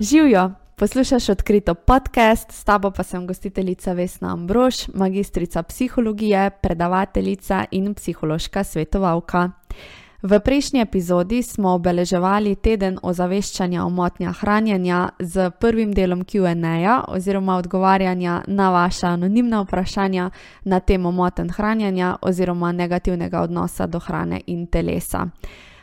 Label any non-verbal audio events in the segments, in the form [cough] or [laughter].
Živijo, poslušaš odkrito podcast, s tabo pa sem gostiteljica Vesna Ambrož, magistrica psihologije, predavateljica in psihološka svetovalka. V prejšnji epizodi smo obeleževali teden ozaveščanja o motnjah hranjenja z prvim delom QA, oziroma odgovarjanja na vaše anonimna vprašanja na temo motenj hranjenja oziroma negativnega odnosa do hrane in telesa.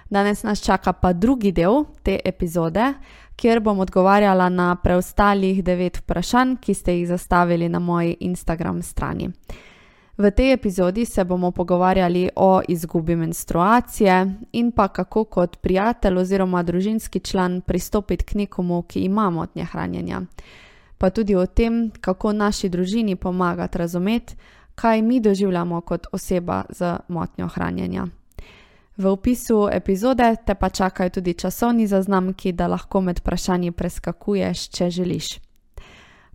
Danes nas čaka pa drugi del te epizode, kjer bom odgovarjala na preostalih devet vprašanj, ki ste jih zastavili na moji Instagram strani. V tej epizodi se bomo pogovarjali o izgubi menstruacije in pa kako kot prijatelj oziroma družinski član pristopiti k nekomu, ki ima motnje hranjenja. Pa tudi o tem, kako naši družini pomagati razumeti, kaj mi doživljamo kot oseba z motnjo hranjenja. V opisu epizode te pa čakajo tudi časovni zaznamki, da lahko med vprašanji preskakuješ, če želiš.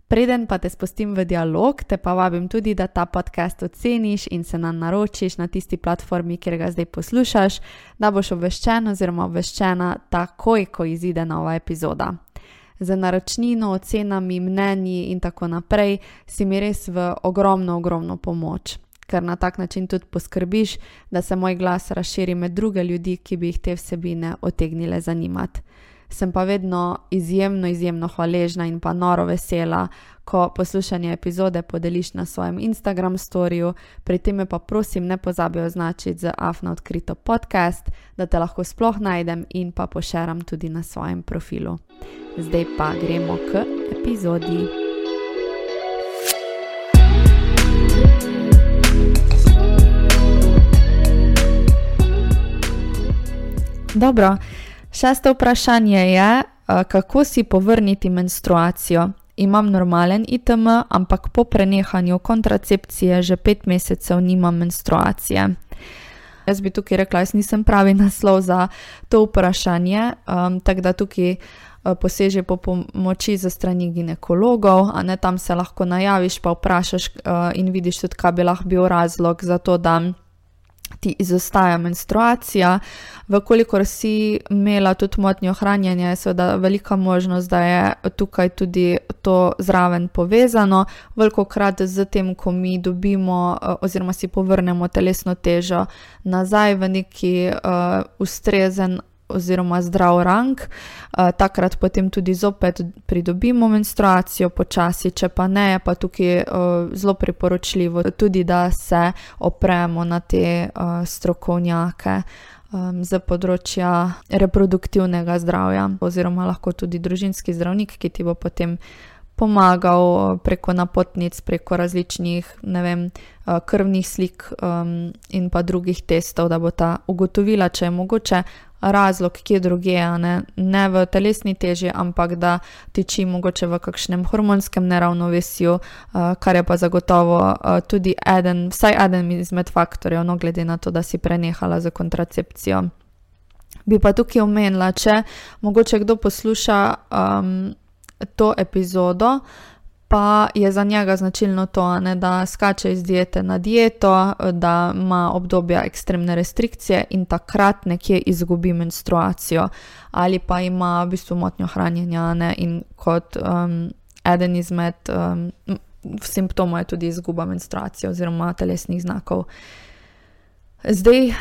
Preden pa te spustim v dialog, te pa vabim tudi, da ta podcast oceniš in se nam naročiš na tisti platformi, kjer ga zdaj poslušaš, da boš obveščen oziroma obveščena takoj, ko izide nova epizoda. Za naročnino, ocenami, mnenji in tako naprej si mi res v ogromno, ogromno pomoč ker na tak način tudi poskrbiš, da se moj glas razširi med druge ljudi, ki bi jih te vsebine otegnile zanimati. Sem pa vedno izjemno, izjemno hvaležna in pa noro vesela, ko poslušanje epizode podeliš na svojem Instagram storju, pri tem pa prosim ne pozabi označiti za afna odkrito podcast, da te lahko sploh najdem in pa pošeram tudi na svojem profilu. Zdaj pa gremo k epizodi. Dobro, šesto vprašanje je, eh, kako si povrniti menstruacijo. Imam normalen ITM, ampak po prenehanju kontracepcije že pet mesecev nimam menstruacije. Jaz bi tukaj rekla, jaz nisem pravi naslov za to vprašanje, um, tako da tukaj uh, poseže po pomoči za strani ginekologov, a ne tam se lahko najaviš, pa vprašaš uh, in vidiš tudi, kaj bi lahko bil razlog za to, da ti izostaja menstruacija. Vkolikor si imela tudi motnjo hranjenja, je seveda velika možnost, da je tukaj tudi to zraven povezano. Veliko krat z tem, ko mi dobimo oziroma si povrnemo telesno težo nazaj v neki uh, ustrezen oziroma zdrav rang, uh, takrat potem tudi zopet pridobimo menstruacijo, počasi, če pa ne, pa tukaj uh, zelo priporočljivo tudi, da se opremo na te uh, strokovnjake. Za področja reproduktivnega zdravja, oziroma lahko tudi družinski zdravnik, ki ti bo potem pomagal preko napotnic, preko različnih vem, krvnih slik um, in pa drugih testov, da bo ta ugotovila, če je mogoče razlog, ki je druge, ne? ne v telesni teži, ampak da tiči mogoče v kakšnem hormonskem neravnovesju, uh, kar je pa zagotovo uh, tudi eden, vsaj eden izmed faktorjev, no glede na to, da si prenehala za kontracepcijo. Bi pa tukaj omenila, če mogoče kdo posluša um, to epizodo, uh, pa je za njega značilno to, ne, da skače iz diete na dieto, da ima obdobja ekstremne restrikcije in takrat nekje izgubi menstruacijo, ali pa ima v bistvu motnjo hranjenja ne, in kot um, eden izmed um, simptomov je tudi izguba menstruacije oziroma telesnih znakov. Zdaj, uh,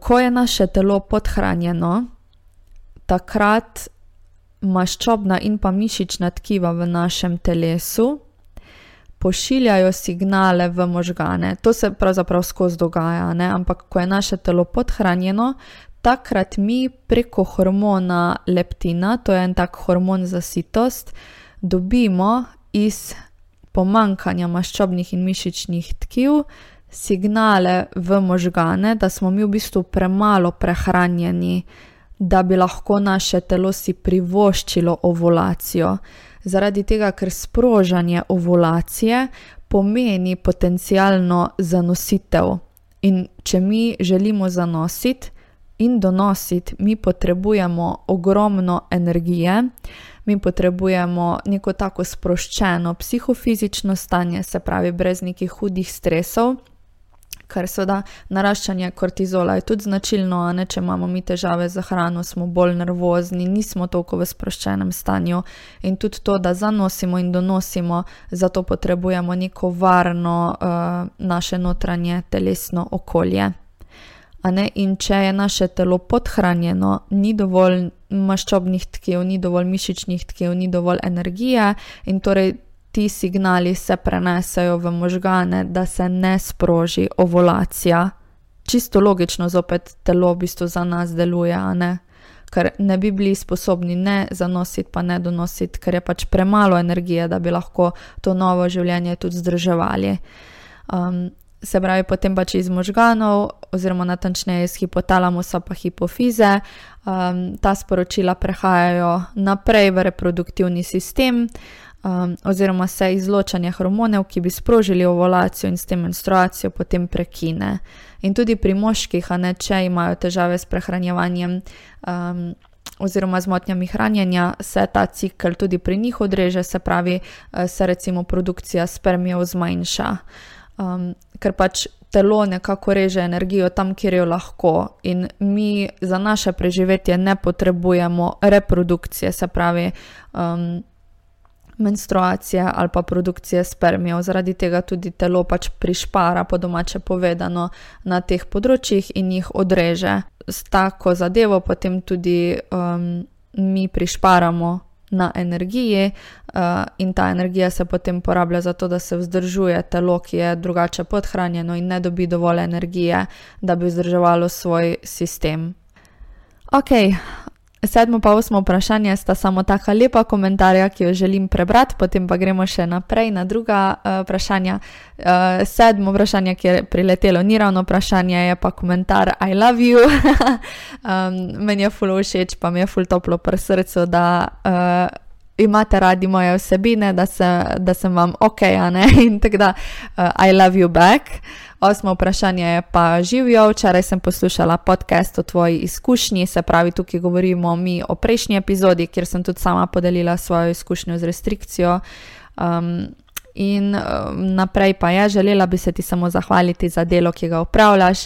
ko je naše telo podhranjeno, takrat maščobna in pa mišična tkiva v našem telesu pošiljajo signale v možgane. To se pravzaprav skozi dogaja, ne? ampak ko je naše telo podhranjeno, takrat mi preko hormona leptina, to je en tak hormon za sitost, dobimo iz pomankanja maščobnih in mišičnih tkiv. Signale v možgane, da smo mi v bistvu premalo prehranjeni, da bi lahko naše telo si privoščilo ovulacijo. Zaradi tega, ker sprožanje ovulacije pomeni potencialno zanositev. In če mi želimo zanositi in donositi, mi potrebujemo ogromno energije, mi potrebujemo neko tako sproščeno psihofizično stanje, se pravi, brez nekih hudih stresov Ker seveda naraščanje kortizola je tudi značilno, ne če imamo mi težave z hrano, smo bolj nervozni, nismo toliko v sproščenem stanju in tudi to, da zanosimo in donosimo, zato potrebujemo neko varno uh, naše notranje telesno okolje. In če je naše telo podhranjeno, ni dovolj maščobnih tkiv, ni dovolj mišičnih tkiv, ni dovolj energije in torej ti signali se prenesejo v možgane, da se ne sproži ovulacija. Čisto logično, zopet telo v bistvu za nas deluje, ne? ker ne bi bili sposobni ne zanositi, pa ne donositi, ker je pač premalo energije, da bi lahko to novo življenje tudi zdrževali. Um, se pravi, potem pač iz možganov, oziroma natančneje iz hipotalamusa, pa hipofize, um, ta sporočila prehajajo naprej v reproduktivni sistem um, oziroma se izločanje hormonov, ki bi sprožili ovulacijo in s tem menstruacijo, potem prekine. In tudi pri moških, ne, če imajo težave s prehranjevanjem um, oziroma z motnjami hranjenja, se ta cikl tudi pri njih odreže, se pravi, uh, se recimo produkcija spermijev zmanjša. Um, ker pač telo nekako reže energijo tam, kjer jo lahko, in mi za naše preživetje ne potrebujemo reprodukcije, se pravi. Um, menstruacije ali pa produkcije spermijev, zaradi tega tudi telo pač prišpara, po domače povedano, na teh področjih in jih odreže. S tako zadevo potem tudi um, mi prišparamo na energiji, uh, in ta energija se potem porablja za to, da se vzdržuje telo, ki je drugače podhranjeno in ne dobi dovolj energije, da bi vzdrževalo svoj sistem. Ok, Sedmo pa osmo vprašanje sta samo taka lepa komentarja, ki jo želim prebrati, potem pa gremo še naprej na druga uh, vprašanja. Uh, sedmo vprašanje, ki je priletelo, ni ravno vprašanje, je pa komentar I love you. [laughs] um, meni je fulo všeč, pa mi je fulo toplo pri srcu, da uh, imate radi moje vsebine, da, se, da sem vam ok, [laughs] in tako da uh, I love you back. Osmo vprašanje je pa živijo. Včeraj sem poslušala podcast o tvoji izkušnji, se pravi, tukaj govorimo mi o prejšnji epizodi, kjer sem tudi sama podelila svojo izkušnjo z restrikcijo. Um, in um, naprej pa je, želela bi se ti samo zahvaliti za delo, ki ga upravljaš.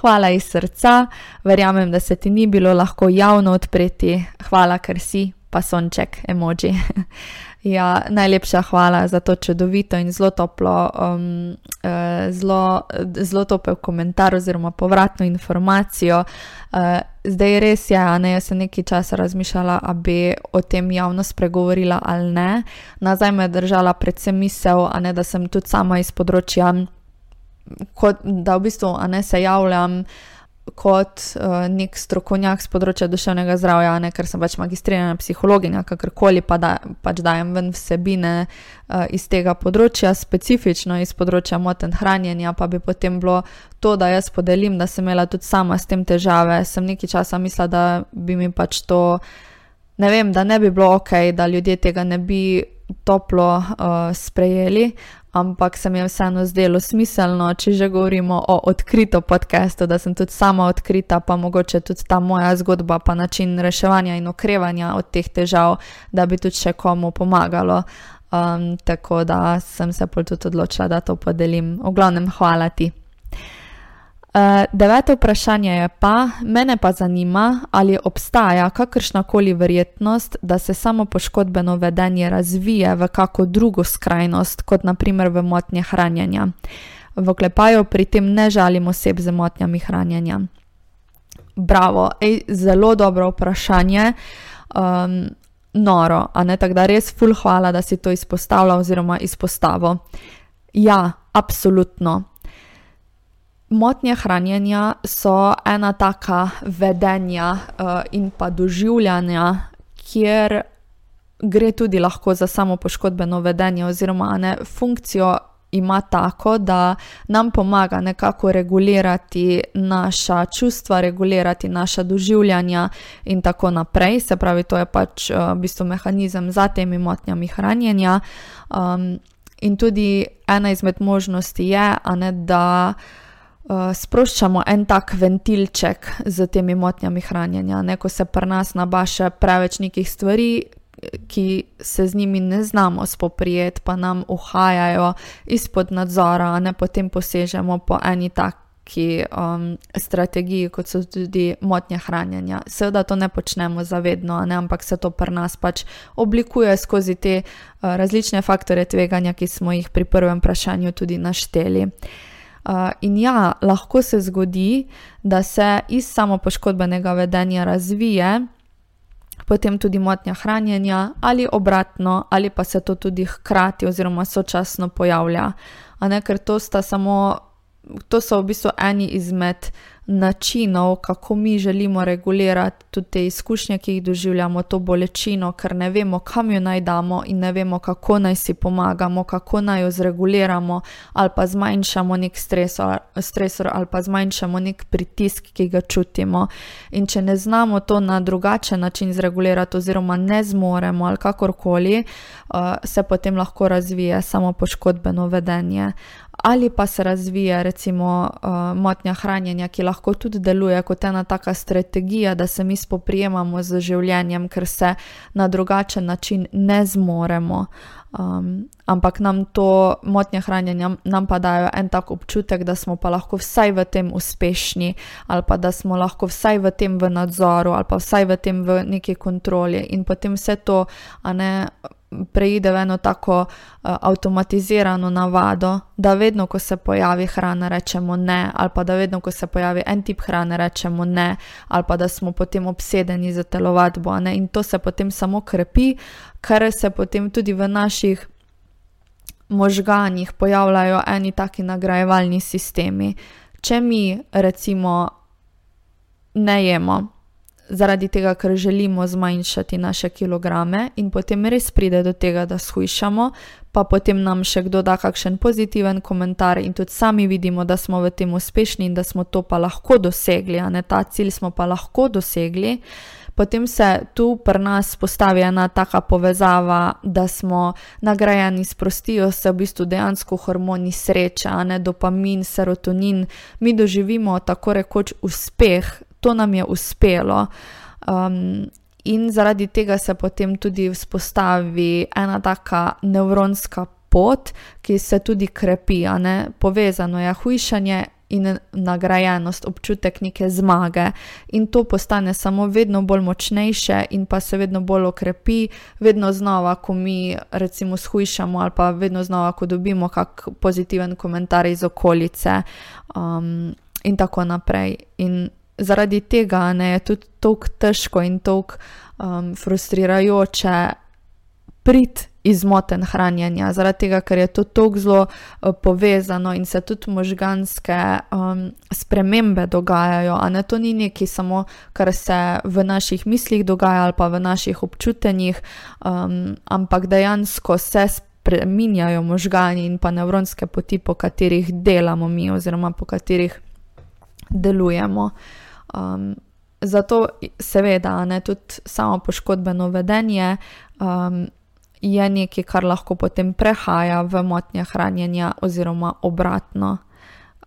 Hvala iz srca, verjamem, da se ti ni bilo lahko javno odpreti. Hvala, ker si, pa sonček, emoji. [laughs] Ja, najlepša hvala za to čudovito in zelo toplo, um, uh, zelo, zelo topel komentar oziroma povratno informacijo. Uh, zdaj res je, ne, jaz sem nekaj časa razmišljala, da bi o tem javno spregovorila ali ne. Nazaj me je držala predvsem misel, ne, da sem tudi sama iz področja, kot, da v bistvu ne, se javljam kot uh, nek strokovnjak z področja duševnega zdravja, ne, ker sem pač magistrirana psihologinja, kakorkoli pa da, pač dajem ven vsebine uh, iz tega področja, specifično iz področja moten hranjenja, pa bi potem bilo to, da jaz podelim, da sem imela tudi sama s tem težave. Sem nekaj časa mislila, da bi mi pač to, ne vem, da ne bi bilo ok, da ljudje tega ne bi toplo uh, sprejeli, ampak se mi je vseeno zdelo smiselno, če že govorimo o odkrito podkastu, da sem tudi sama odkrita, pa mogoče tudi ta moja zgodba, pa način reševanja in okrevanja od teh težav, da bi tudi še komu pomagalo. Um, tako da sem se pol tudi odločila, da to podelim. V glavnem, hvala ti. Uh, deveto vprašanje je pa, mene pa zanima, ali obstaja kakršna koli verjetnost, da se samo poškodbeno vedenje razvije v kako drugo skrajnost, kot naprimer v motnje hranjenja. V klepaju pri tem ne žalim oseb z motnjami hranjenja. Bravo, Ej, zelo dobro vprašanje. Um, noro, a ne tako da res ful hvala, da si to izpostavila oziroma izpostavo. Ja, absolutno. Motnje hranjenja so ena taka vedenja uh, in pa doživljanja, kjer gre tudi lahko za samo poškodbeno vedenje, oziroma ne, funkcijo ima tako, da nam pomaga nekako regulirati naša čustva, regulirati naša doživljanja in tako naprej. Se pravi, to je pač uh, v bistvu mehanizem za temi motnjami hranjenja. Um, in tudi ena izmed možnosti je, ne, da sproščamo en tak ventilček z temi motnjami hranjenja. Ne, ko se pri nas nabaše preveč nekih stvari, ki se z njimi ne znamo spoprijeti, pa nam uhajajo izpod nadzora, ne potem posežemo po eni tak, taki um, strategiji, kot so tudi motnje hranjenja. Seveda to ne počnemo zavedno, ne, ampak se to pri nas pač oblikuje skozi te uh, različne faktore tveganja, ki smo jih pri prvem vprašanju tudi našteli. Uh, in ja, lahko se zgodi, da se iz samopoškodbenega vedenja razvije potem tudi motnja hranjenja, ali obratno, ali pa se to tudi hkrati oziroma sočasno pojavlja. Ne, ker to, samo, to so v bistvu eni izmed načinov, kako mi želimo regulirati tudi te izkušnje, ki jih doživljamo, to bolečino, ker ne vemo, kam jo naj damo in ne vemo, kako naj si pomagamo, kako naj jo zreguliramo, ali pa zmanjšamo nek stresor, stresor ali pa zmanjšamo nek pritisk, ki ga čutimo. In če ne znamo to na drugačen način zregulirati, oziroma ne zmoremo ali kakorkoli, uh, se potem lahko razvije samo poškodbeno vedenje ali pa se razvije recimo uh, motnja hranjenja, ki lahko tudi deluje kot ena taka strategija, da se mi spoprijemamo z življenjem, ker se na drugačen način ne zmoremo. Um, ampak nam to motnje hranjenja nam pa dajo en tak občutek, da smo pa lahko vsaj v tem uspešni, ali pa da smo lahko vsaj v tem v nadzoru, ali pa vsaj v tem v neki kontroli. In potem vse to, a ne preide v eno tako uh, avtomatizirano navado, da vedno, ko se pojavi hrana, rečemo ne, ali pa da vedno, ko se pojavi en tip hrane, rečemo ne, ali pa da smo potem obsedeni za telovadbo. In to se potem samo krepi, ker se potem tudi v naših možganjih pojavljajo eni taki nagrajevalni sistemi. Če mi recimo ne jemo, zaradi tega, ker želimo zmanjšati naše kilograme, in potem res pride do tega, da shujšamo, pa potem nam še kdo da kakšen pozitiven komentar, in tudi sami vidimo, da smo v tem uspešni in da smo to pa lahko dosegli, a ne ta cilj smo pa lahko dosegli. Potem se tu pri nas postavi ena taka povezava, da smo nagrajeni, sprostijo se v bistvu dejansko hormoni sreče, a ne dopamin, serotonin. Mi doživimo tako rekoč uspeh, to nam je uspelo. Um, in zaradi tega se potem tudi vzpostavi ena taka nevronska pot, ki se tudi krepi, povezano je hujšanje. In nagrajenost, občutek neke zmage, in to postane samo vedno bolj močnejše, in pa se vedno bolj okrepi, vedno znova, ko mi recimo shujšamo, ali pa vedno znova, ko dobimo kak pozitiven komentar iz okolice, um, in tako naprej. In zaradi tega ne, je tudi tako težko in tako um, frustrirajoče priti iz moten hranjenja, zaradi tega, ker je to tako zelo uh, povezano in se tudi možganske um, spremembe dogajajo. Ne, to ni nekaj samo, kar se v naših mislih dogaja ali pa v naših občutenjih, um, ampak dejansko se spremembe. Preminjajo možgani in pa nevronske poti, po katerih delamo mi, oziroma po katerih delujemo. Um, zato, seveda, ne, tudi samo poškodbeno vedenje um, je nekaj, kar lahko potem prehaja v motnje hranjenja, oziroma obratno.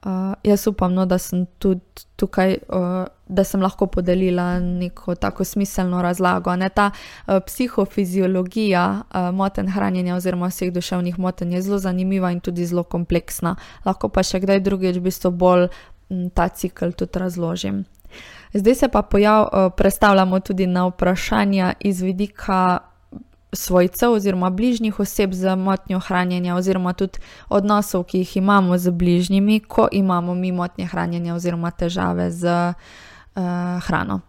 Uh, jaz upam, no, da sem tudi tukaj, uh, da sem lahko podelila neko tako smiselno razlago. Ne, ta uh, psihofiziologija uh, moten hranjenja oziroma vseh duševnih motenj je zelo zanimiva in tudi zelo kompleksna. Lahko pa še kdaj drugič v bistvu bolj m, ta cikl tudi razložim. Zdaj se pa pojav, eh, predstavljamo tudi na vprašanja iz vidika svojcev oziroma bližnjih oseb z motnjo hranjenja oziroma tudi odnosov, ki jih imamo z bližnjimi, ko imamo mi motnje hranjenja oziroma težave z uh, hrano.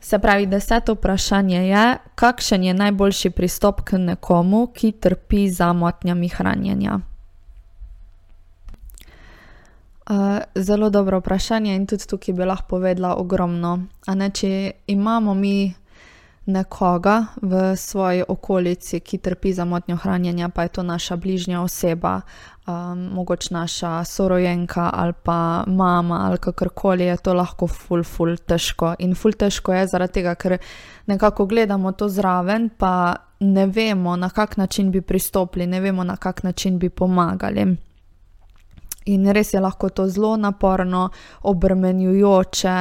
Se pravi, deseto vprašanje je, kakšen je najboljši pristop k nekomu, ki trpi za motnjami hranjenja. Uh, zelo dobro vprašanje in tudi tukaj bi lahko povedala ogromno. Ne, če imamo mi nekoga v svoji okolici, ki trpi za motnjo hranjenja, pa je to naša bližnja oseba, um, mogoče naša sorojenka ali pa mama ali kakorkoli, je to lahko ful, ful težko. In ful težko je zaradi tega, ker nekako gledamo to zraven, pa ne vemo, na kak način bi pristopili, ne vemo, na kak način bi pomagali. In res je lahko to zelo naporno, obremenjujoče,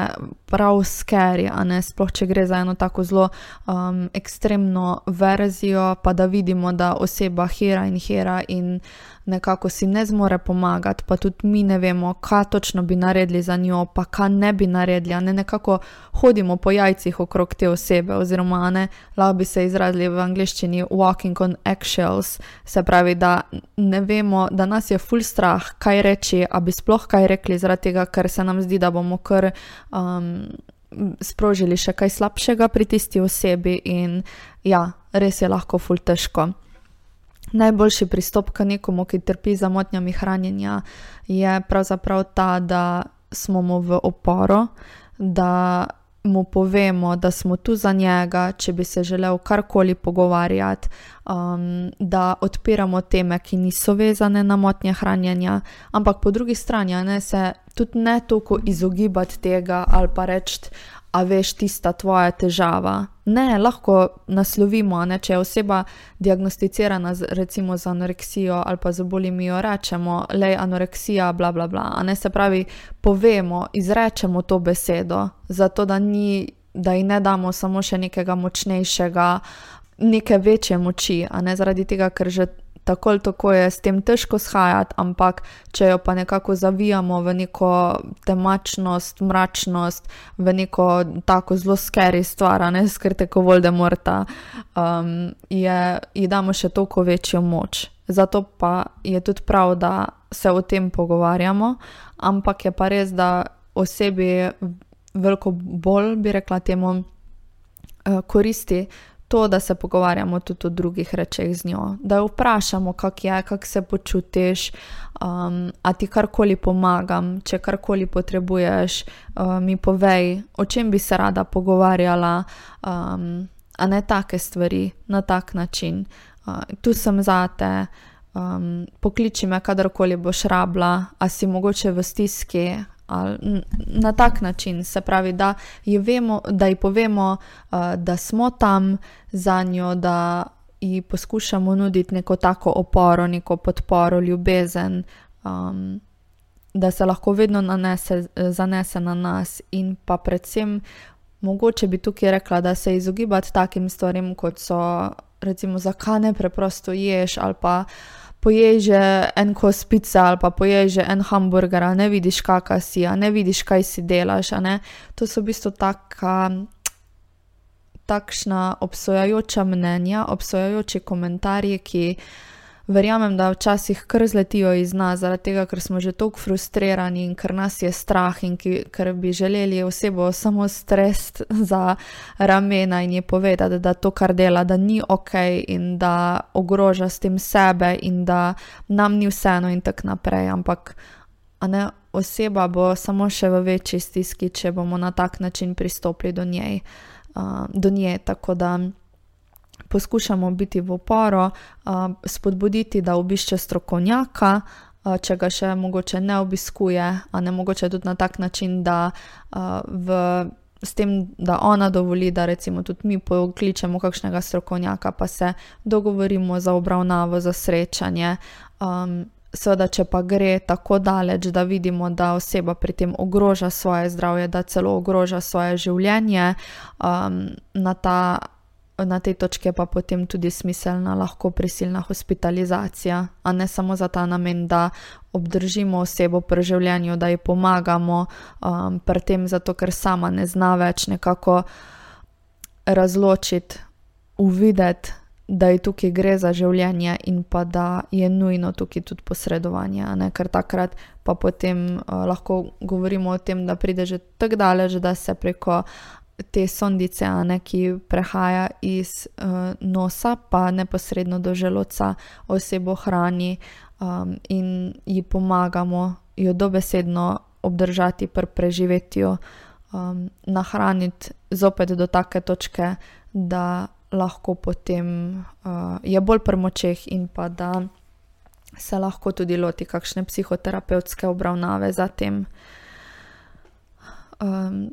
prav skeri, a ne sploh, če gre za eno tako zelo um, ekstremno verzijo, pa da vidimo, da oseba hira in hira in nekako si ne zmore pomagati, pa tudi mi ne vemo, kaj točno bi naredili za njo, pa kaj ne bi naredili. Ne nekako hodimo po jajcih okrog te osebe, oziroma ne, lahko bi se izrazili v angleščini walking on eggshells, se pravi, da ne vemo, da nas je full strah, kaj reči, a bi sploh kaj rekli, zaradi tega, ker se nam zdi, da bomo kar. Um, Sprožili še kaj slabšega pri tisti osebi, in ja, res je lahko ful težko. Najboljši pristop k nekomu, ki trpi za motnjami hranjenja, je pravzaprav ta, da smo mu v oporu, da mu povemo, da smo tu za njega, če bi se želel karkoli pogovarjati, um, da odpiramo teme, ki niso vezane na motnje hranjenja, ampak po drugi strani ne, se tudi ne toliko izogibati tega ali pa reči, a veš, tista tvoja težava. Ne, lahko naslovimo, ne, če je oseba diagnosticirana z, recimo z anoreksijo ali pa z bolimijo, rečemo, le anoreksija, bla, bla, bla. Ne, se pravi, povemo, izrečemo to besedo, zato da, ni, da ji ne damo samo še nekega močnejšega, neke večje moči, a ne zaradi tega, ker že tako ali tako je s tem težko shajati, ampak če jo pa nekako zavijamo v neko temačnost, mračnost, v neko tako zelo skeri stvar, ne skrte kot Voldemorta, um, je, ji damo še toliko večjo moč. Zato pa je tudi prav, da se o tem pogovarjamo, ampak je pa res, da osebi veliko bolj, bi rekla, temu uh, koristi to, da se pogovarjamo tudi o drugih rečeh z njo, da jo vprašamo, kako je, kako se počutiš, um, a ti karkoli pomagam, če karkoli potrebuješ, um, mi povej, o čem bi se rada pogovarjala, um, a ne take stvari, na tak način. Uh, tu sem zate. Um, pokliči me, kadarkoli boš rabila, a si mogoče v stiski, na tak način, se pravi, da ji, vemo, da ji povemo, uh, da smo tam za njo, da ji poskušamo nuditi neko tako oporo, neko podporo, ljubezen, um, da se lahko vedno nanese, zanese na nas, in pa predvsem, mogoče bi tukaj rekla, da se izogibati takim stvarem, kot so, recimo, zakaj ne preprosto ješ ali pa pojej že en kos pice ali pa pojej že en hamburger, ne vidiš, kakšna si, ne vidiš, kaj si delaš. To so v bistvu taka, takšna obsojajoča mnenja, obsojajoči komentarji, ki verjamem, da včasih kar zletijo iz nas, zaradi tega, ker smo že tako frustrirani in ker nas je strah in ki, ker bi želeli osebo samo strest [laughs] za ramena in je povedati, da to, kar dela, da ni ok in da ogroža s tem sebe in da nam ni vseeno in tako naprej. Ampak ne, oseba bo samo še v večji stiski, če bomo na tak način pristopili do, njej, uh, do nje. Tako da poskušamo biti v oporo, spodbuditi, da obišče strokovnjaka, če ga še mogoče ne obiskuje, a ne mogoče tudi na tak način, da v. S tem, da ona dovoli, da recimo tudi mi pokličemo kakšnega strokovnjaka, pa se dogovorimo za obravnavo, za srečanje. Um, seveda, če pa gre tako daleč, da vidimo, da oseba pri tem ogroža svoje zdravje, da celo ogroža svoje življenje, um, na ta na tej točki pa potem tudi smiselna lahko prisilna hospitalizacija, a ne samo za ta namen, da obdržimo osebo pri življenju, da ji pomagamo, um, pri tem, zato ker sama ne zna več nekako razločiti, uvideti, da je tukaj gre za življenje in pa da je nujno tukaj tudi posredovanje, ne? ker takrat pa potem uh, lahko govorimo o tem, da pride že tako daleč, da se preko te sondice, ne, ki prehaja iz uh, nosa, pa neposredno do želodca, osebo hrani um, in ji pomagamo jo dobesedno obdržati pri preživetju, um, nahraniti zopet do take točke, da lahko potem uh, je bolj pri močeh in pa da se lahko tudi loti kakšne psihoterapevtske obravnave za tem. Um,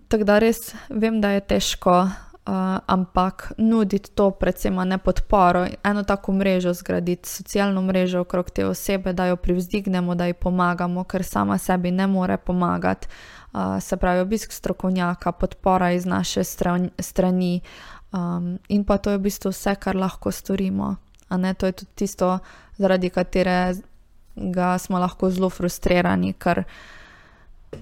tako da res vem, da je težko, uh, ampak nuditi to, predvsem ne podporo, eno tako mrežo zgraditi, socialno mrežo okrog te osebe, da jo privzdignemo, da ji pomagamo, ker sama sebi ne more pomagati. Uh, se pravi, obisk strokovnjaka, podpora iz naše strani, um, in pa to je v bistvu vse, kar lahko storimo. Ne, to je tudi tisto, zaradi katere ga smo lahko zelo frustrirani, ker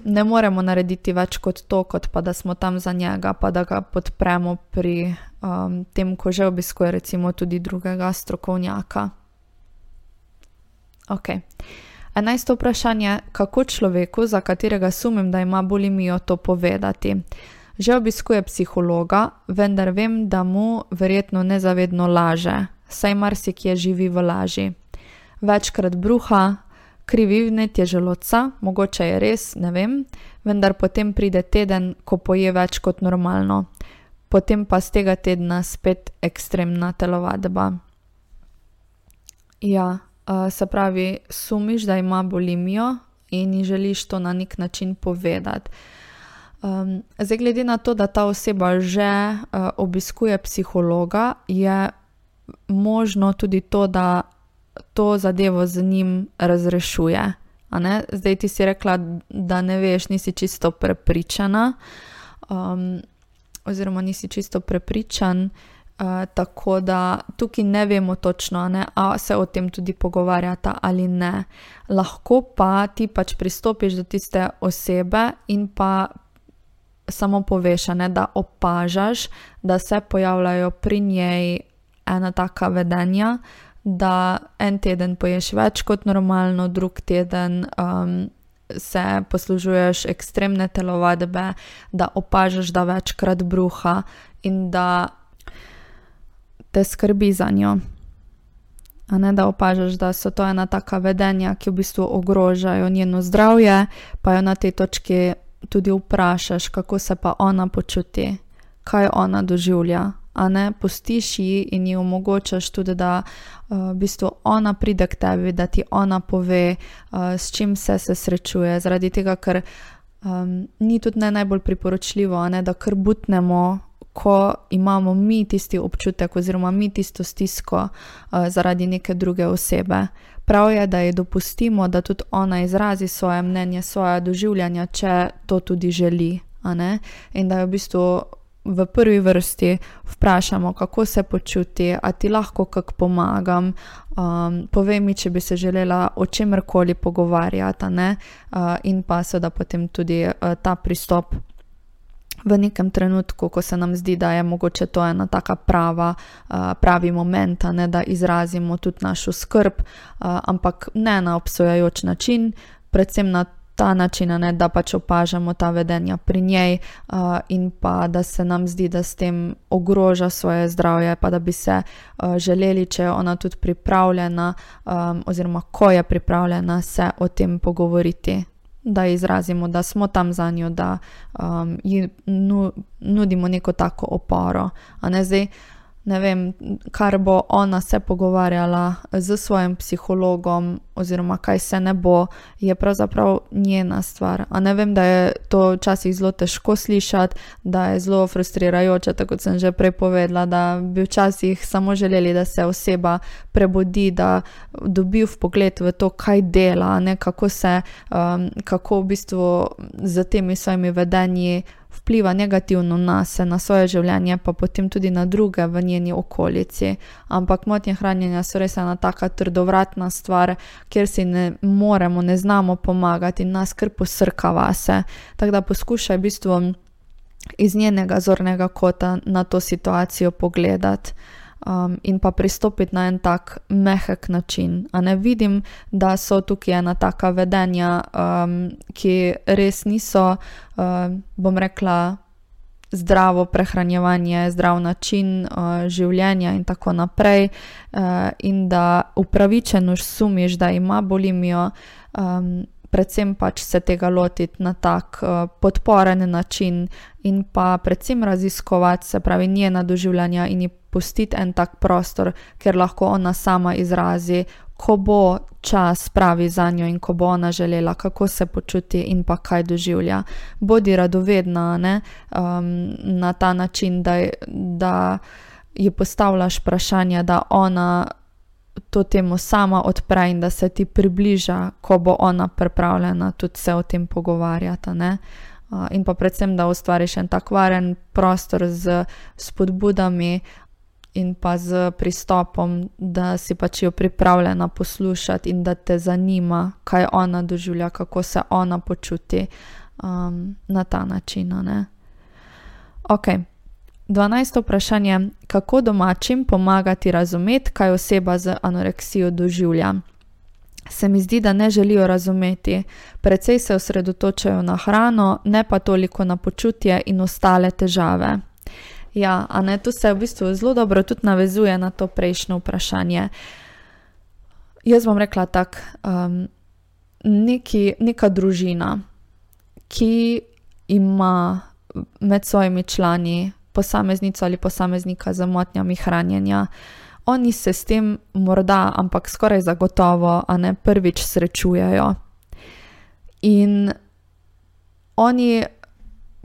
ne moremo narediti več kot to, kot pa da smo tam za njega, pa da ga podpremo pri um, tem, ko že obiskuje recimo tudi drugega strokovnjaka. Ok. Enajsto vprašanje, kako človeku, za katerega sumim, da ima bulimijo, to povedati. Že obiskuje psihologa, vendar vem, da mu verjetno nezavedno laže, saj marsikje živi v laži. Večkrat bruha, krivi vnetje želodca, mogoče je res, ne vem, vendar potem pride teden, ko poje več kot normalno. Potem pa z tega tedna spet ekstremna telovadba. Ja, se pravi, sumiš, da ima bulimijo in ji želiš to na nek način povedati. Um, zdaj, glede na to, da ta oseba že uh, obiskuje psihologa, je možno tudi to, da to zadevo z njim razrešuje. Zdaj ti si rekla, da ne veš, nisi čisto prepričana, um, oziroma nisi čisto prepričan. Uh, tako da tukaj ne vemo točno, ne, a se o tem tudi pogovarjata ali ne. Lahko pa ti pač pristopiš do tiste osebe in pa samo poveš, ne, da opažaš, da se pojavljajo pri njej ena taka vedenja, da en teden poješ več kot normalno, drug teden um, se poslužuješ ekstremne telovadbe, da opažaš, da večkrat bruha in da te skrbi za njo. A ne da opažaš, da so to ena taka vedenja, ki v bistvu ogrožajo njeno zdravje, pa jo na tej točki tudi vprašaš, kako se pa ona počuti, kaj ona doživlja. A ne pustiš ji in ji omogočaš tudi, da uh, v bistvu ona pride k tebi, da ti ona pove, uh, s čim se, se srečuje. Zaradi tega, ker um, ni tudi ne najbolj priporočljivo, ne, da kar butnemo ko imamo mi tisti občutek, oziroma mi tisto stisko uh, zaradi neke druge osebe. Prav je, da ji dopustimo, da tudi ona izrazi svoje mnenje, svoje doživljanja, če to tudi želi. In da jo v bistvu v prvi vrsti vprašamo, kako se počuti, a ti lahko kako pomagam. Um, povej mi, če bi se želela o čemkoli pogovarjati, uh, in pa seveda potem tudi uh, ta pristop v nekem trenutku, ko se nam zdi, da je mogoče to ena taka prava, uh, pravi moment, ne, da izrazimo tudi našo skrb, uh, ampak ne na obsojajoč način, predvsem na ta način, ne, da pač opažamo ta vedenja pri njej uh, in pa da se nam zdi, da s tem ogroža svoje zdravje, pa da bi se uh, želeli, če je ona tudi pripravljena, um, oziroma ko je pripravljena, se o tem pogovoriti da izrazimo, da smo tam za njo, da um, ji nudimo neko tako oporo. Ne, zdaj, ne vem, kar bo ona se pogovarjala z svojim psihologom, oziroma kaj se ne bo, je pravzaprav njena stvar. A ne vem, da je to včasih zelo težko slišati, da je zelo frustrirajoče, tako kot sem že prej povedala, da bi včasih samo želeli, da se oseba prebudi, da dobi v pogled v to, kaj dela, ne, kako se, um, kako v bistvu z temi svojimi vedenji vpliva negativno na se, na svoje življenje, pa potem tudi na druge v njeni okolici. Ampak motnje hranjenja so res ena taka trdovratna stvar, kjer si ne moremo, ne znamo pomagati in nas kar posrka vase. Tako da poskušaj v bistvu iz njenega zornega kota na to situacijo pogledati um, in pa pristopiti na en tak mehek način. A ne vidim, da so tukaj ena taka vedenja, um, ki res niso, um, bom rekla, zdravo prehranjevanje, zdrav način uh, življenja in tako naprej, uh, in da upravičeno sumiš, da ima bolimijo. Um, predvsem pač se tega lotiti na tak uh, podporen način in pa predvsem raziskovati, se pravi, njena doživljanja in ji pustiti en tak prostor, ker lahko ona sama izrazi, ko bo čas pravi za njo in ko bo ona želela, kako se počuti in pa kaj doživlja. Bodi radovedna um, na ta način, da, da ji postavljaš vprašanje, da ona to temu sama odpre in da se ti približa, ko bo ona pripravljena tudi se o tem pogovarjati. Uh, in pa predvsem, da ustvariš en tak varen prostor z spodbudami, in pa z pristopom, da si pač jo pripravljena poslušati in da te zanima, kaj ona doživlja, kako se ona počuti um, na ta način. Ne? Ok. 12. vprašanje: kako domačim pomagati razumeti, kaj oseba z anoreksijo doživlja? Se mi zdi, da ne želijo razumeti, predvsej se osredotočajo na hrano, ne pa toliko na počutje in ostale težave. Ja, a ne, tu se v bistvu zelo dobro tudi navezuje na to prejšnjo vprašanje. Jaz bom rekla tako, um, neki, neka družina, ki ima med svojimi člani posameznico ali posameznika z motnjami hranjenja, oni se s tem morda, ampak skoraj zagotovo, a ne prvič srečujejo. In oni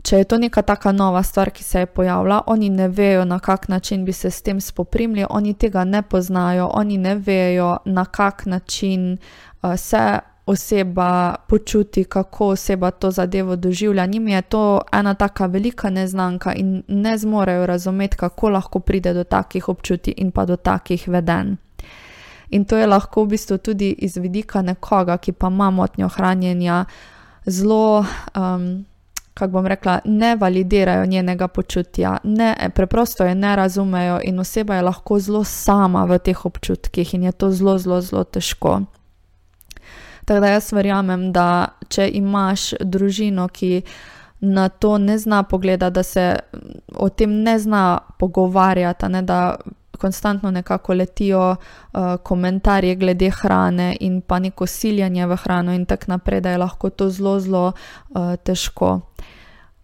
če je to neka taka nova stvar, ki se je pojavila, oni ne vejo, na kak način bi se s tem spoprimili, oni tega ne poznajo, oni ne vejo, na kak način uh, se oseba počuti, kako oseba to zadevo doživlja. Njim je to ena taka velika neznanka in ne zmorejo razumeti, kako lahko pride do takih občutij in pa do takih vedenj. In to je lahko v bistvu tudi iz vidika nekoga, ki pa ima motnjo hranjenja, zelo. Um, kako bom rekla, ne validirajo njenega počutja, ne, preprosto je ne razumejo in oseba je lahko zelo sama v teh občutkih in je to zelo, zelo, zelo težko. Tako da jaz verjamem, da če imaš družino, ki na to ne zna pogledati, da se o tem ne zna pogovarjati, ne, da konstantno nekako letijo uh, komentarje glede hrane in pa neko siljanje v hrano in tako naprej, da je lahko to zelo, zelo uh, težko.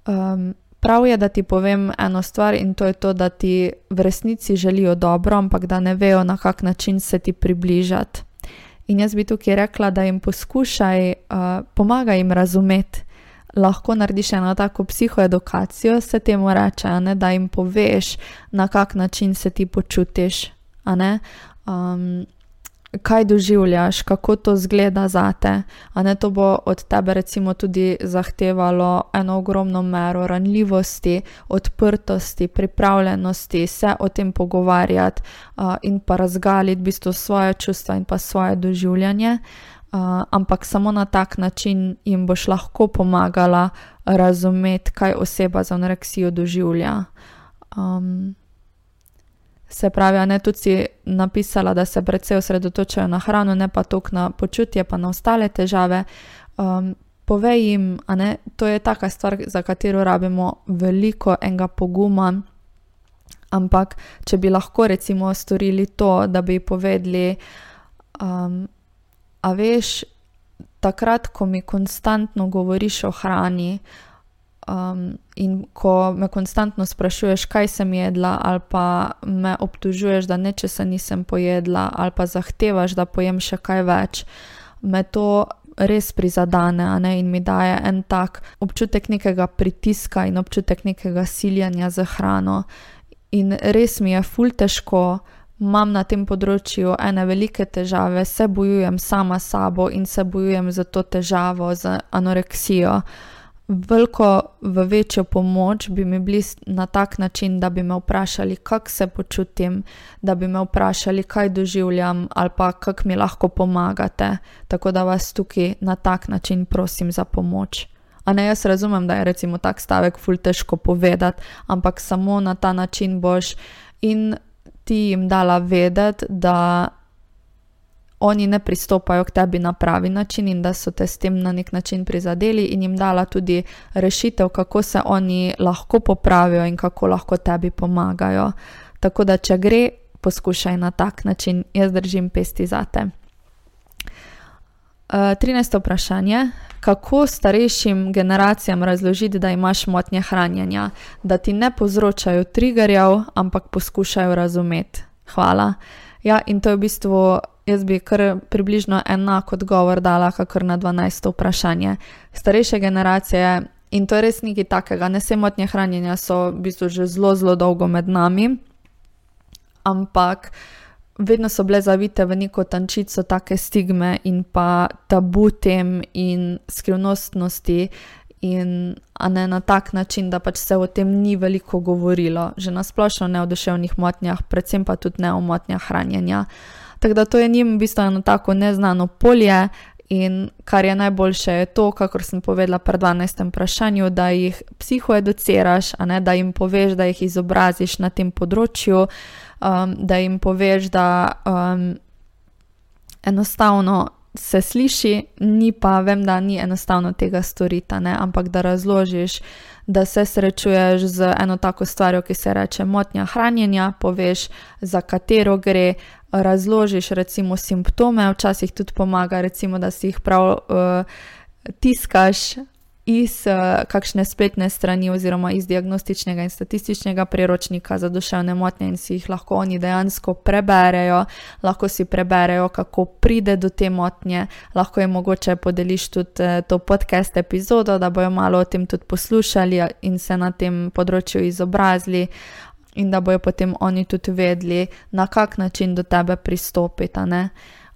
Um, prav je, da ti povem eno stvar in to je to, da ti v resnici želijo dobro, ampak da ne vejo, na kak način se ti približati. In jaz bi tukaj rekla, da jim poskušaj, uh, pomagaj jim razumeti. Lahko narediš eno tako psihoedukacijo, se temu reče, ne, da jim poveš, na kak način se ti počutiš. Um, kaj doživljaš, kako to zgleda za te. Ne, to bo od tebe recimo tudi zahtevalo eno ogromno mero ranljivosti, odprtosti, pripravljenosti se o tem pogovarjati uh, in pa razgaliti v bistvu svoje čustva in pa svoje doživljanje. Uh, ampak samo na tak način jim boš lahko pomagala razumeti, kaj oseba z anoreksijo doživlja. Um, Se pravi, ne tudi si napisala, da se predvsej osredotočajo na hrano, ne pa toliko na počutje, pa na ostale težave. Um, povej jim, da to je taka stvar, za katero rabimo veliko enega poguma. Ampak, če bi lahko recimo storili to, da bi povedali, um, a veš, takrat, ko mi konstantno govoriš o hrani, Um, in ko me konstantno sprašuješ, kaj sem jedla, ali pa me obtužuješ, da nečesa nisem pojedla, ali pa zahtevaš, da pojem še kaj več, me to res prizadene in mi daje en tak občutek nekega pritiska in občutek nekega siljanja za hrano. In res mi je ful težko, imam na tem področju ene velike težave, se bojujem sama s sabo in se bojujem za to težavo, za anoreksijo veliko v večjo pomoč bi mi bili na tak način, da bi me vprašali, kako se počutim, da bi me vprašali, kaj doživljam ali pa kako mi lahko pomagate. Tako da vas tukaj na tak način prosim za pomoč. A ne jaz razumem, da je recimo tak stavek ful težko povedati, ampak samo na ta način boš in ti jim dala vedeti, da oni ne pristopajo k tebi na pravi način in da so te s tem na nek način prizadeli, in jim dala tudi rešitev, kako se oni lahko popravijo in kako lahko tebi pomagajo. Tako da, če gre, poskušaj na tak način, jaz držim pesti za te. Uh, 13. vprašanje. Kako starejšim generacijam razložiti, da imaš motnje hranjenja, da ti ne povzročajo triggerjev, ampak poskušajo razumeti? Hvala. Ja, in to je v bistvu Jaz bi kar približno enak odgovor dala, kakor na 12. vprašanje. Starejše generacije in to je res nekaj takega, ne se motnje hranjenja so v bistvu že zelo, zelo dolgo med nami, ampak vedno so bile zavite v neko tančico take stigme in pa tabu tem in skrivnostnosti. in ne na tak način, da pač se o tem ni veliko govorilo, že na splošno ne o duševnih motnjah, predvsem pa tudi ne o motnjah hranjenja. Tako da to je njim v bistvu eno tako neznano polje. In kar je najboljše, je to, kar sem povedala pri 12. vprašanju, da jih psihoeduciraš, ne, da jim poveš, da jih izobraziš na tem področju, um, da jim poveš, da um, enostavno se sliši, ni pa, vem, da ni enostavno tega storiti, ampak da razložiš, da se srečuješ z eno tako stvarjo, ki se reče motnja hranjenja, poveš, za katero gre, razložiš recimo simptome, včasih tudi pomaga, recimo, da si jih prav uh, tiskaš iz uh, kakšne spletne strani oziroma iz diagnostičnega in statističnega priročnika za duševne motnje in si jih lahko oni dejansko preberejo, lahko si preberejo, kako pride do te motnje, lahko jim mogoče podeliš tudi uh, to podcast epizodo, da bojo malo o tem tudi poslušali in se na tem področju izobrazili. In da bojo potem oni tudi vedeli, na kak način do tebe pristopiti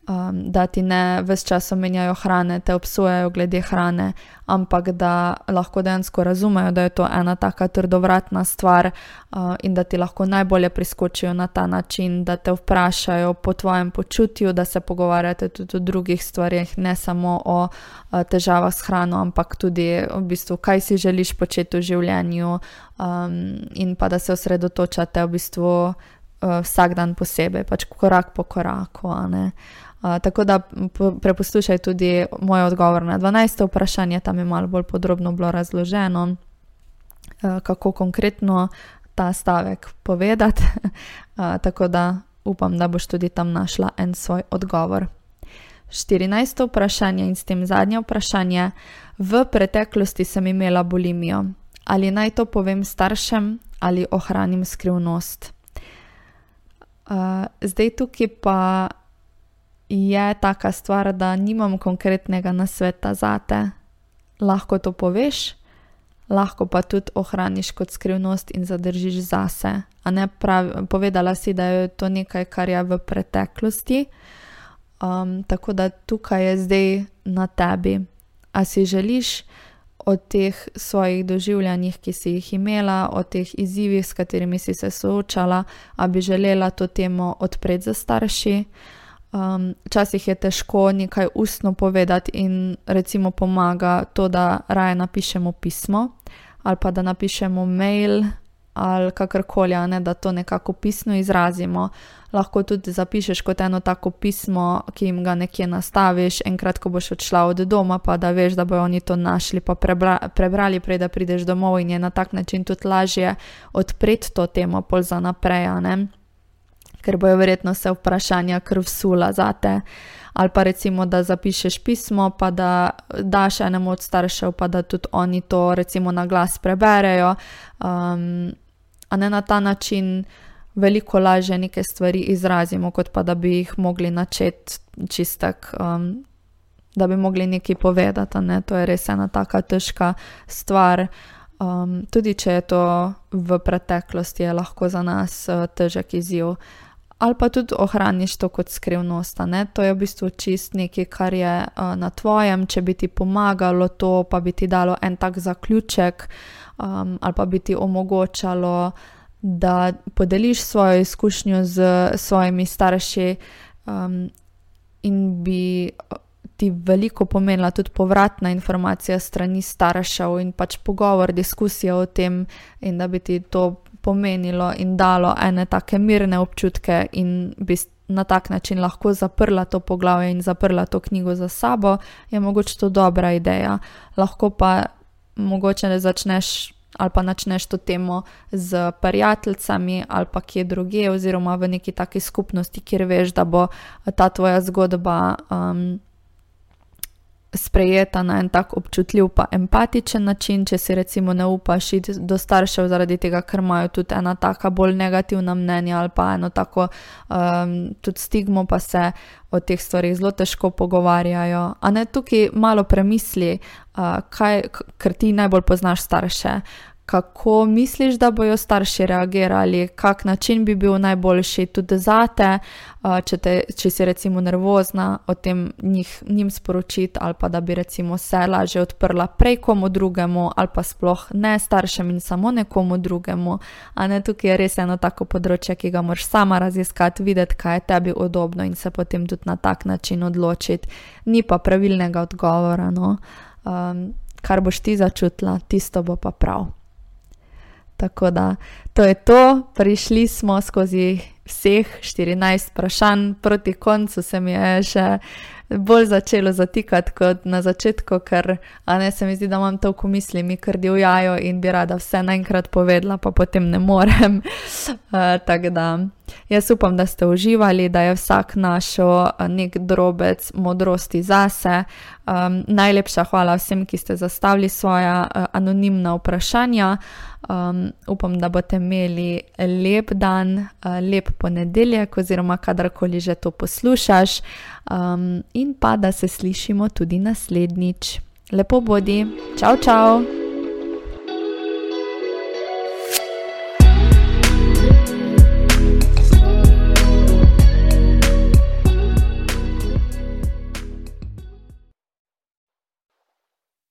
um, da ti ne vse čas omenjajo hrane, te obsojajo glede hrane, ampak da lahko dejansko razumejo, da je to ena taka trdovratna stvar uh, in da ti lahko najbolje priskočijo na ta način, da te vprašajo po tvojem počutju, da se pogovarjate tudi o drugih stvarih, ne samo o uh, težavah s hrano, ampak tudi v bistvu, kaj si želiš početi v življenju um, in pa da se osredotočate v bistvu. Uh, vsak dan posebej, pač korak po koraku. Uh, tako da preposlušaj tudi moj odgovor na 12. vprašanje, tam je malo bolj podrobno bilo razloženo, uh, kako konkretno ta stavek povedati. [laughs] tako da upam, da boš tudi tam našla en svoj odgovor. 14. vprašanje in s tem zadnje vprašanje. V preteklosti sem imela bulimijo. Ali naj to povem staršem ali ohranim skrivnost? Uh, zdaj tukaj pa je taka stvar, da nimam konkretnega nasveta za te. Lahko to poveš, lahko pa tudi ohraniš kot skrivnost in zadržiš zase. Pravi, povedala si, da je to nekaj, kar je v preteklosti. Um, tako da tukaj je zdaj na tebi. A si želiš o teh svojih doživljanjih, ki si jih imela, o teh izzivih, s katerimi si se soočala, a bi želela to temo odpreti za starši. Um, včasih je težko nekaj ustno povedati, in recimo pomaga to, da raje napišemo pismo ali pa da napišemo mail ali kakorkoli, ne, da to nekako pisno izrazimo. Lahko tudi zapišeš kot eno tako pismo, ki jim ga nekje nastaviš, enkrat, ko boš odšla od doma, pa da veš, da bojo oni to našli, pa prebra, prebrali, prej da prideš domov in je na tak način tudi lažje odpreti to temo, pol za naprej ker bojo verjetno se vprašanja krvsula za te. Ali pa recimo, da zapišeš pismo, pa da daš enemu od staršev, pa da tudi oni to recimo na glas preberejo. Um, a ne na ta način veliko lažje neke stvari izrazimo, kot pa da bi jih mogli načeti čistek. Um, Da bi mogli nekaj povedati, ne? to je res ena tako težka stvar. Um, tudi če je to v preteklosti, je lahko za nas uh, težek izziv. Ali pa tudi ohraniš to kot skrivnost. To je v bistvu čist nekaj, kar je uh, na tvojem, če bi ti pomagalo to, pa bi ti dalo en tak zaključek, um, ali pa bi ti omogočalo, da podeliš svojo izkušnjo z svojimi starši um, in bi. Ti veliko pomenila tudi povratna informacija strani staršev in pač pogovor, diskusija o tem, in da bi ti to pomenilo in dalo ene take mirne občutke, in bi na tak način lahko zaprla to poglavje in zaprla to knjigo za sabo, je mogoče to dobra ideja. Lahko pa mogoče ne začneš. Ali pa začneš to temo z prijateljicami, ali pa kje druge, oziroma v neki taki skupnosti, kjer veš, da bo ta tvoja zgodba um, sprejeta na en tak občutljiv, pa empatičen način, če si recimo ne upaš iti do staršev zaradi tega, ker imajo tudi ena taka bolj negativna mnenja ali pa eno tako um, tudi stigmo, pa se o teh stvarih zelo težko pogovarjajo. A ne tukaj malo premisli, uh, kaj, ker ti najbolj poznaš starše. kako misliš, da bojo starši reagirali, kak način bi bil najboljši tudi za te, če, te, če si recimo nervozna, o tem njih, njim sporočiti, ali pa da bi recimo se lažje odprla prej komu drugemu, ali pa sploh ne staršem in samo nekomu drugemu. A ne tukaj je res eno tako področje, ki ga moraš sama raziskati, videti, kaj je tebi udobno in se potem tudi na tak način odločiti. Ni pa pravilnega odgovora. No? Um, kar boš ti začutila, tisto bo pa prav. Tako da to je to, prišli smo skozi vseh 14 vprašanj, proti koncu se mi je še bolj začelo zatikati kot na začetku, ker ne, se mi zdi, da imam toliko misli, mi kar divjajo in bi rada vse naenkrat povedala, pa potem ne morem. Uh, [laughs] Tako da jaz upam, da ste uživali, da je vsak našel nek drobec modrosti zase. Um, najlepša hvala vsem, ki ste zastavili svoja uh, anonimna vprašanja. Um, upam, da boste imeli lep dan, uh, lep ponedeljek, oziroma kadarkoli že to poslušaš, um, in pa da se slišimo tudi naslednjič. Lepo bodi, čau, čau!